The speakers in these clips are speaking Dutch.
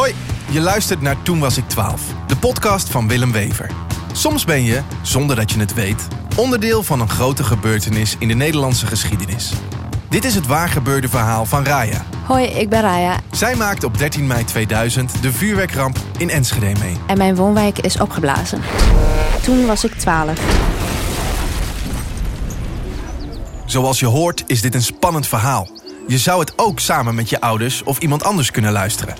Hoi, je luistert naar Toen was ik 12, de podcast van Willem Wever. Soms ben je, zonder dat je het weet, onderdeel van een grote gebeurtenis in de Nederlandse geschiedenis. Dit is het waargebeurde verhaal van Raya. Hoi, ik ben Raya Zij maakte op 13 mei 2000 de vuurwerkramp in Enschede mee. en mijn woonwijk is opgeblazen. Toen was ik 12. Zoals je hoort is dit een spannend verhaal. Je zou het ook samen met je ouders of iemand anders kunnen luisteren.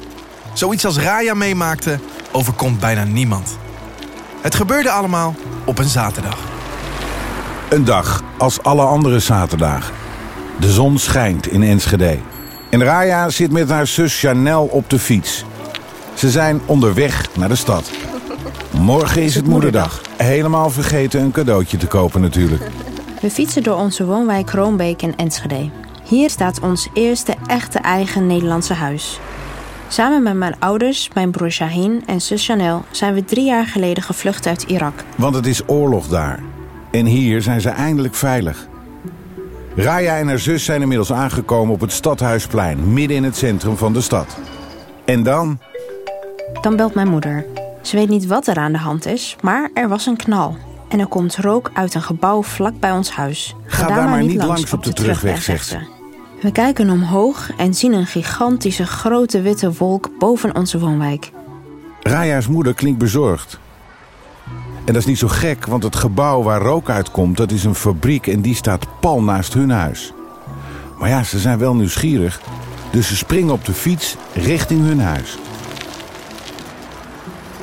Zoiets als Raya meemaakte, overkomt bijna niemand. Het gebeurde allemaal op een zaterdag. Een dag als alle andere zaterdagen. De zon schijnt in Enschede. En Raya zit met haar zus Chanel op de fiets. Ze zijn onderweg naar de stad. Morgen is het moederdag. Helemaal vergeten een cadeautje te kopen natuurlijk. We fietsen door onze woonwijk Roombeek in Enschede. Hier staat ons eerste echte eigen Nederlandse huis. Samen met mijn ouders, mijn broer Shaheen en zus Chanel zijn we drie jaar geleden gevlucht uit Irak. Want het is oorlog daar. En hier zijn ze eindelijk veilig. Raya en haar zus zijn inmiddels aangekomen op het Stadhuisplein, midden in het centrum van de stad. En dan Dan belt mijn moeder. Ze weet niet wat er aan de hand is, maar er was een knal. En er komt rook uit een gebouw vlak bij ons huis. Ga daar maar niet langs op de terugweg, zegt ze. We kijken omhoog en zien een gigantische grote witte wolk boven onze woonwijk. Raya's moeder klinkt bezorgd. En dat is niet zo gek, want het gebouw waar rook uitkomt... dat is een fabriek en die staat pal naast hun huis. Maar ja, ze zijn wel nieuwsgierig. Dus ze springen op de fiets richting hun huis.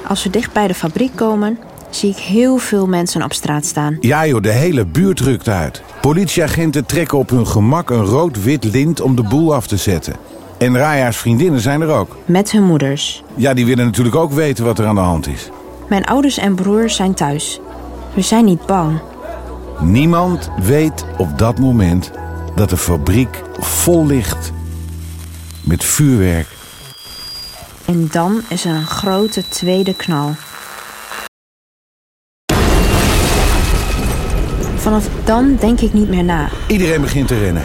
Als we dicht bij de fabriek komen, zie ik heel veel mensen op straat staan. Ja joh, de hele buurt rukt uit. Politieagenten trekken op hun gemak een rood-wit lint om de boel af te zetten. En Raya's vriendinnen zijn er ook. Met hun moeders. Ja, die willen natuurlijk ook weten wat er aan de hand is. Mijn ouders en broer zijn thuis. We zijn niet bang. Niemand weet op dat moment dat de fabriek vol ligt met vuurwerk. En dan is er een grote tweede knal. Vanaf dan denk ik niet meer na. Iedereen begint te rennen.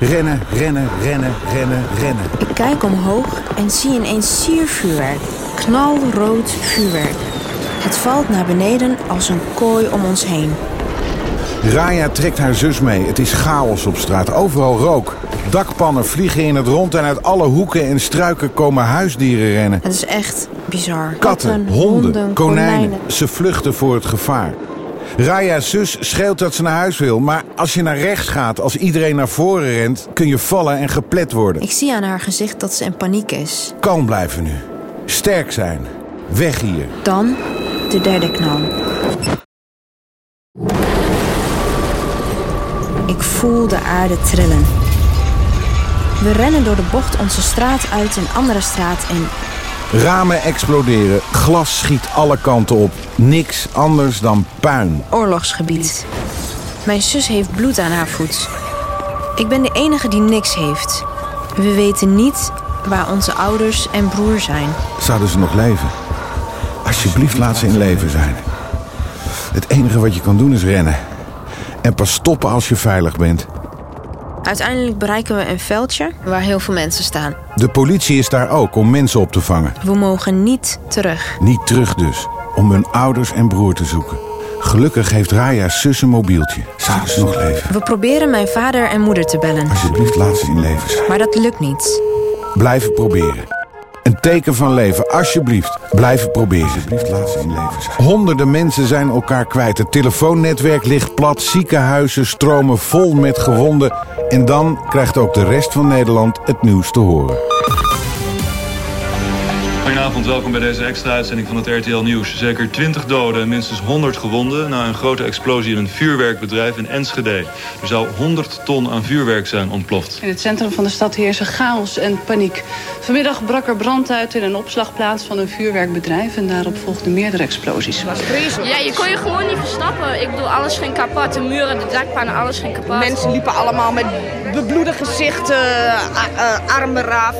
Rennen, rennen, rennen, rennen, rennen. Ik kijk omhoog en zie ineens siervuurwerk. Knalrood vuurwerk. Het valt naar beneden als een kooi om ons heen. Raya trekt haar zus mee. Het is chaos op straat. Overal rook. Dakpannen vliegen in het rond en uit alle hoeken en struiken komen huisdieren rennen. Het is echt bizar. Katten, honden, konijnen. Ze vluchten voor het gevaar. Raya's zus schreeuwt dat ze naar huis wil. Maar als je naar rechts gaat, als iedereen naar voren rent... kun je vallen en geplet worden. Ik zie aan haar gezicht dat ze in paniek is. Kalm blijven nu. Sterk zijn. Weg hier. Dan de derde knal. Ik voel de aarde trillen. We rennen door de bocht onze straat uit een andere straat in. Ramen exploderen. Glas schiet alle kanten op. Niks anders dan puin. Oorlogsgebied. Mijn zus heeft bloed aan haar voet. Ik ben de enige die niks heeft. We weten niet waar onze ouders en broer zijn. Zouden ze nog leven? Alsjeblieft laat ze in leven zijn. Het enige wat je kan doen is rennen. En pas stoppen als je veilig bent. Uiteindelijk bereiken we een veldje waar heel veel mensen staan. De politie is daar ook om mensen op te vangen. We mogen niet terug. Niet terug dus, om hun ouders en broer te zoeken. Gelukkig heeft Raya's zus een mobieltje. Ze nog leven? We proberen mijn vader en moeder te bellen. Alsjeblieft laat ze in leven zijn. Maar dat lukt niet. Blijven proberen. Teken van leven, alsjeblieft. Blijven proberen. Alsjeblieft laat in leven. Honderden mensen zijn elkaar kwijt. Het telefoonnetwerk ligt plat. Ziekenhuizen stromen vol met gewonden. En dan krijgt ook de rest van Nederland het nieuws te horen. Goedenavond, welkom bij deze extra uitzending van het RTL Nieuws. Zeker 20 doden en minstens 100 gewonden na een grote explosie in een vuurwerkbedrijf in Enschede. Er zou 100 ton aan vuurwerk zijn ontploft. In het centrum van de stad heersen chaos en paniek. Vanmiddag brak er brand uit in een opslagplaats van een vuurwerkbedrijf... en daarop volgden meerdere explosies. Ja, je kon je gewoon niet verstappen. Ik bedoel, alles ging kapot. De muren, de dakpannen, alles ging kapot. Mensen liepen allemaal met bebloede gezichten, armen eraf,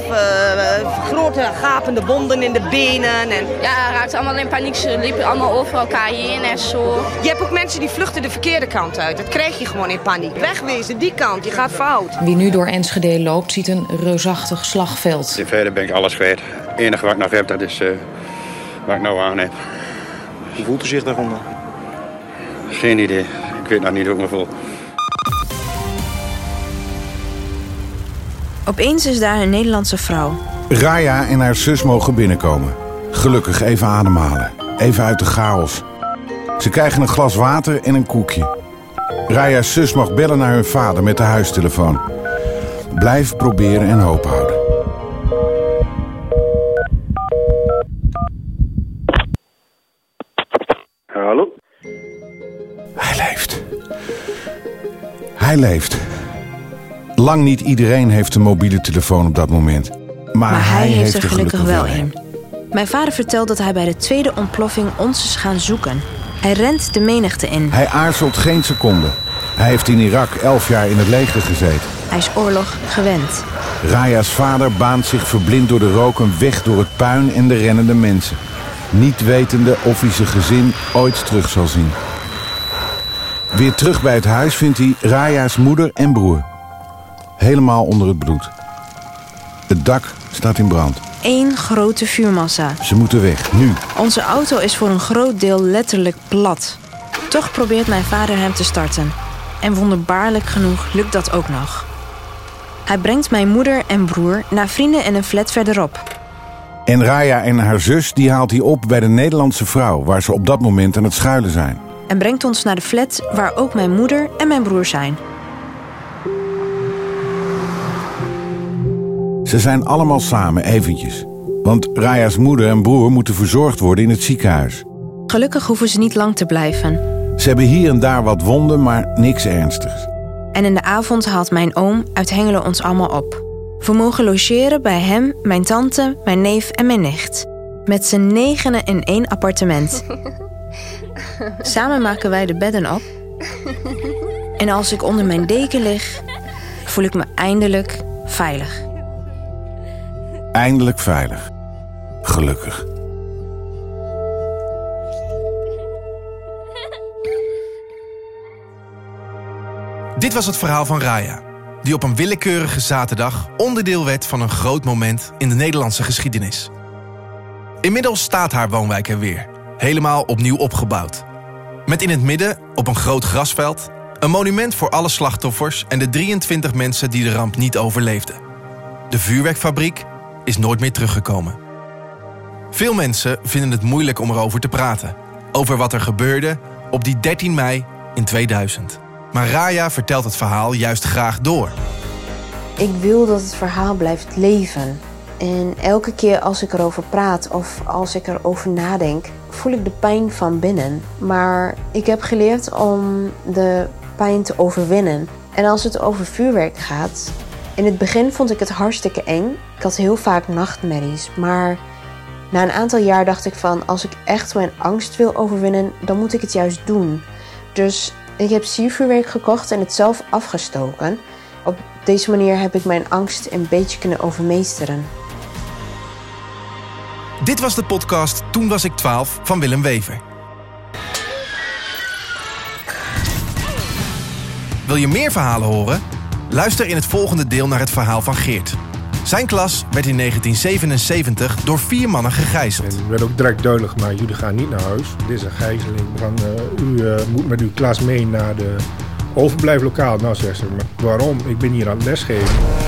grote gapende wonden in de benen. En... Ja, raakte allemaal in paniek. Ze liepen allemaal over elkaar heen en zo. Je hebt ook mensen die vluchten de verkeerde kant uit. Dat krijg je gewoon in paniek. Wegwezen, die kant, je gaat fout. Wie nu door Enschede loopt, ziet een reusachtig slagveld. In verder ben ik alles kwijt. Het enige wat ik nog heb, dat is uh, wat ik nou aan heb. Hoe voelt u zich daaronder? Geen idee. Ik weet nog niet hoe ik me voel. Opeens is daar een Nederlandse vrouw. Raya en haar zus mogen binnenkomen. Gelukkig even ademhalen. Even uit de chaos. Ze krijgen een glas water en een koekje. Raya's zus mag bellen naar hun vader met de huistelefoon. Blijf proberen en hoop houden. Hallo? Hij leeft. Hij leeft. Lang niet iedereen heeft een mobiele telefoon op dat moment. Maar, Maar hij, heeft er er gelukkig wel een. Mijn vader vertelt dat hij bij de tweede ontploffing ons is gaan zoeken. Hij rent de menigte in. Hij aarzelt geen seconde. Hij heeft in Irak elf jaar in het leger gezeten. Hij is oorlog gewend. Raya's vader baant zich verblind door de rook een weg door het puin en de rennende mensen. Niet wetende of hij zijn gezin ooit terug zal zien. Weer terug bij het huis vindt hij Raya's moeder en broer. Helemaal onder het bloed. Het dak staat in brand. Eén grote vuurmassa. Ze moeten weg, nu. Onze auto is voor een groot deel letterlijk plat. Toch probeert mijn vader hem te starten. En wonderbaarlijk genoeg lukt dat ook nog. Hij brengt mijn moeder en broer naar vrienden in een flat verderop. En Raya en haar zus die haalt hij op bij de Nederlandse vrouw... waar ze op dat moment aan het schuilen zijn. En brengt ons naar de flat waar ook mijn moeder en mijn broer zijn. Ze zijn allemaal samen eventjes. Want Raya's moeder en broer moeten verzorgd worden in het ziekenhuis. Gelukkig hoeven ze niet lang te blijven. Ze hebben hier en daar wat wonden, maar niks ernstigs. En in de avond haalt mijn oom uit Hengelen ons allemaal op. We mogen logeren bij hem, mijn tante, mijn neef en mijn nicht. Met z'n negenen in één appartement. Samen maken wij de bedden op. En als ik onder mijn deken lig, voel ik me eindelijk veilig. Eindelijk veilig. Gelukkig. Dit was het verhaal van Raya, die op een willekeurige zaterdag onderdeel werd van een groot moment in de Nederlandse geschiedenis. Inmiddels staat haar woonwijk er weer, helemaal opnieuw opgebouwd. Met in het midden, op een groot grasveld, een monument voor alle slachtoffers en de 23 mensen die de ramp niet overleefden. De vuurwerkfabriek is nooit meer teruggekomen. Veel mensen vinden het moeilijk om erover te praten. Over wat er gebeurde op die 13 mei in 2000. Maar Raya vertelt het verhaal juist graag door. Ik wil dat het verhaal blijft leven. En elke keer als ik erover praat of als ik erover nadenk, voel ik de pijn van binnen. Maar ik heb geleerd om de pijn te overwinnen. En als het over vuurwerk gaat, in het begin vond ik het hartstikke eng. Ik had heel vaak nachtmerries, maar na een aantal jaar dacht ik van als ik echt mijn angst wil overwinnen, dan moet ik het juist doen. Dus ik heb siervuurwerk gekocht en het zelf afgestoken. Op deze manier heb ik mijn angst een beetje kunnen overmeesteren. Dit was de podcast Toen was ik 12 van Willem Wever. Wil je meer verhalen horen? Luister in het volgende deel naar het verhaal van Geert. Zijn klas werd in 1977 door vier mannen gegijzeld. Er werd ook direct duidelijk gemaakt, jullie gaan niet naar huis. Dit is een gijzeling. Uh, u uh, moet met uw klas mee naar de overblijflokaal. Nou, zegt ze, maar waarom? Ik ben hier aan het lesgeven.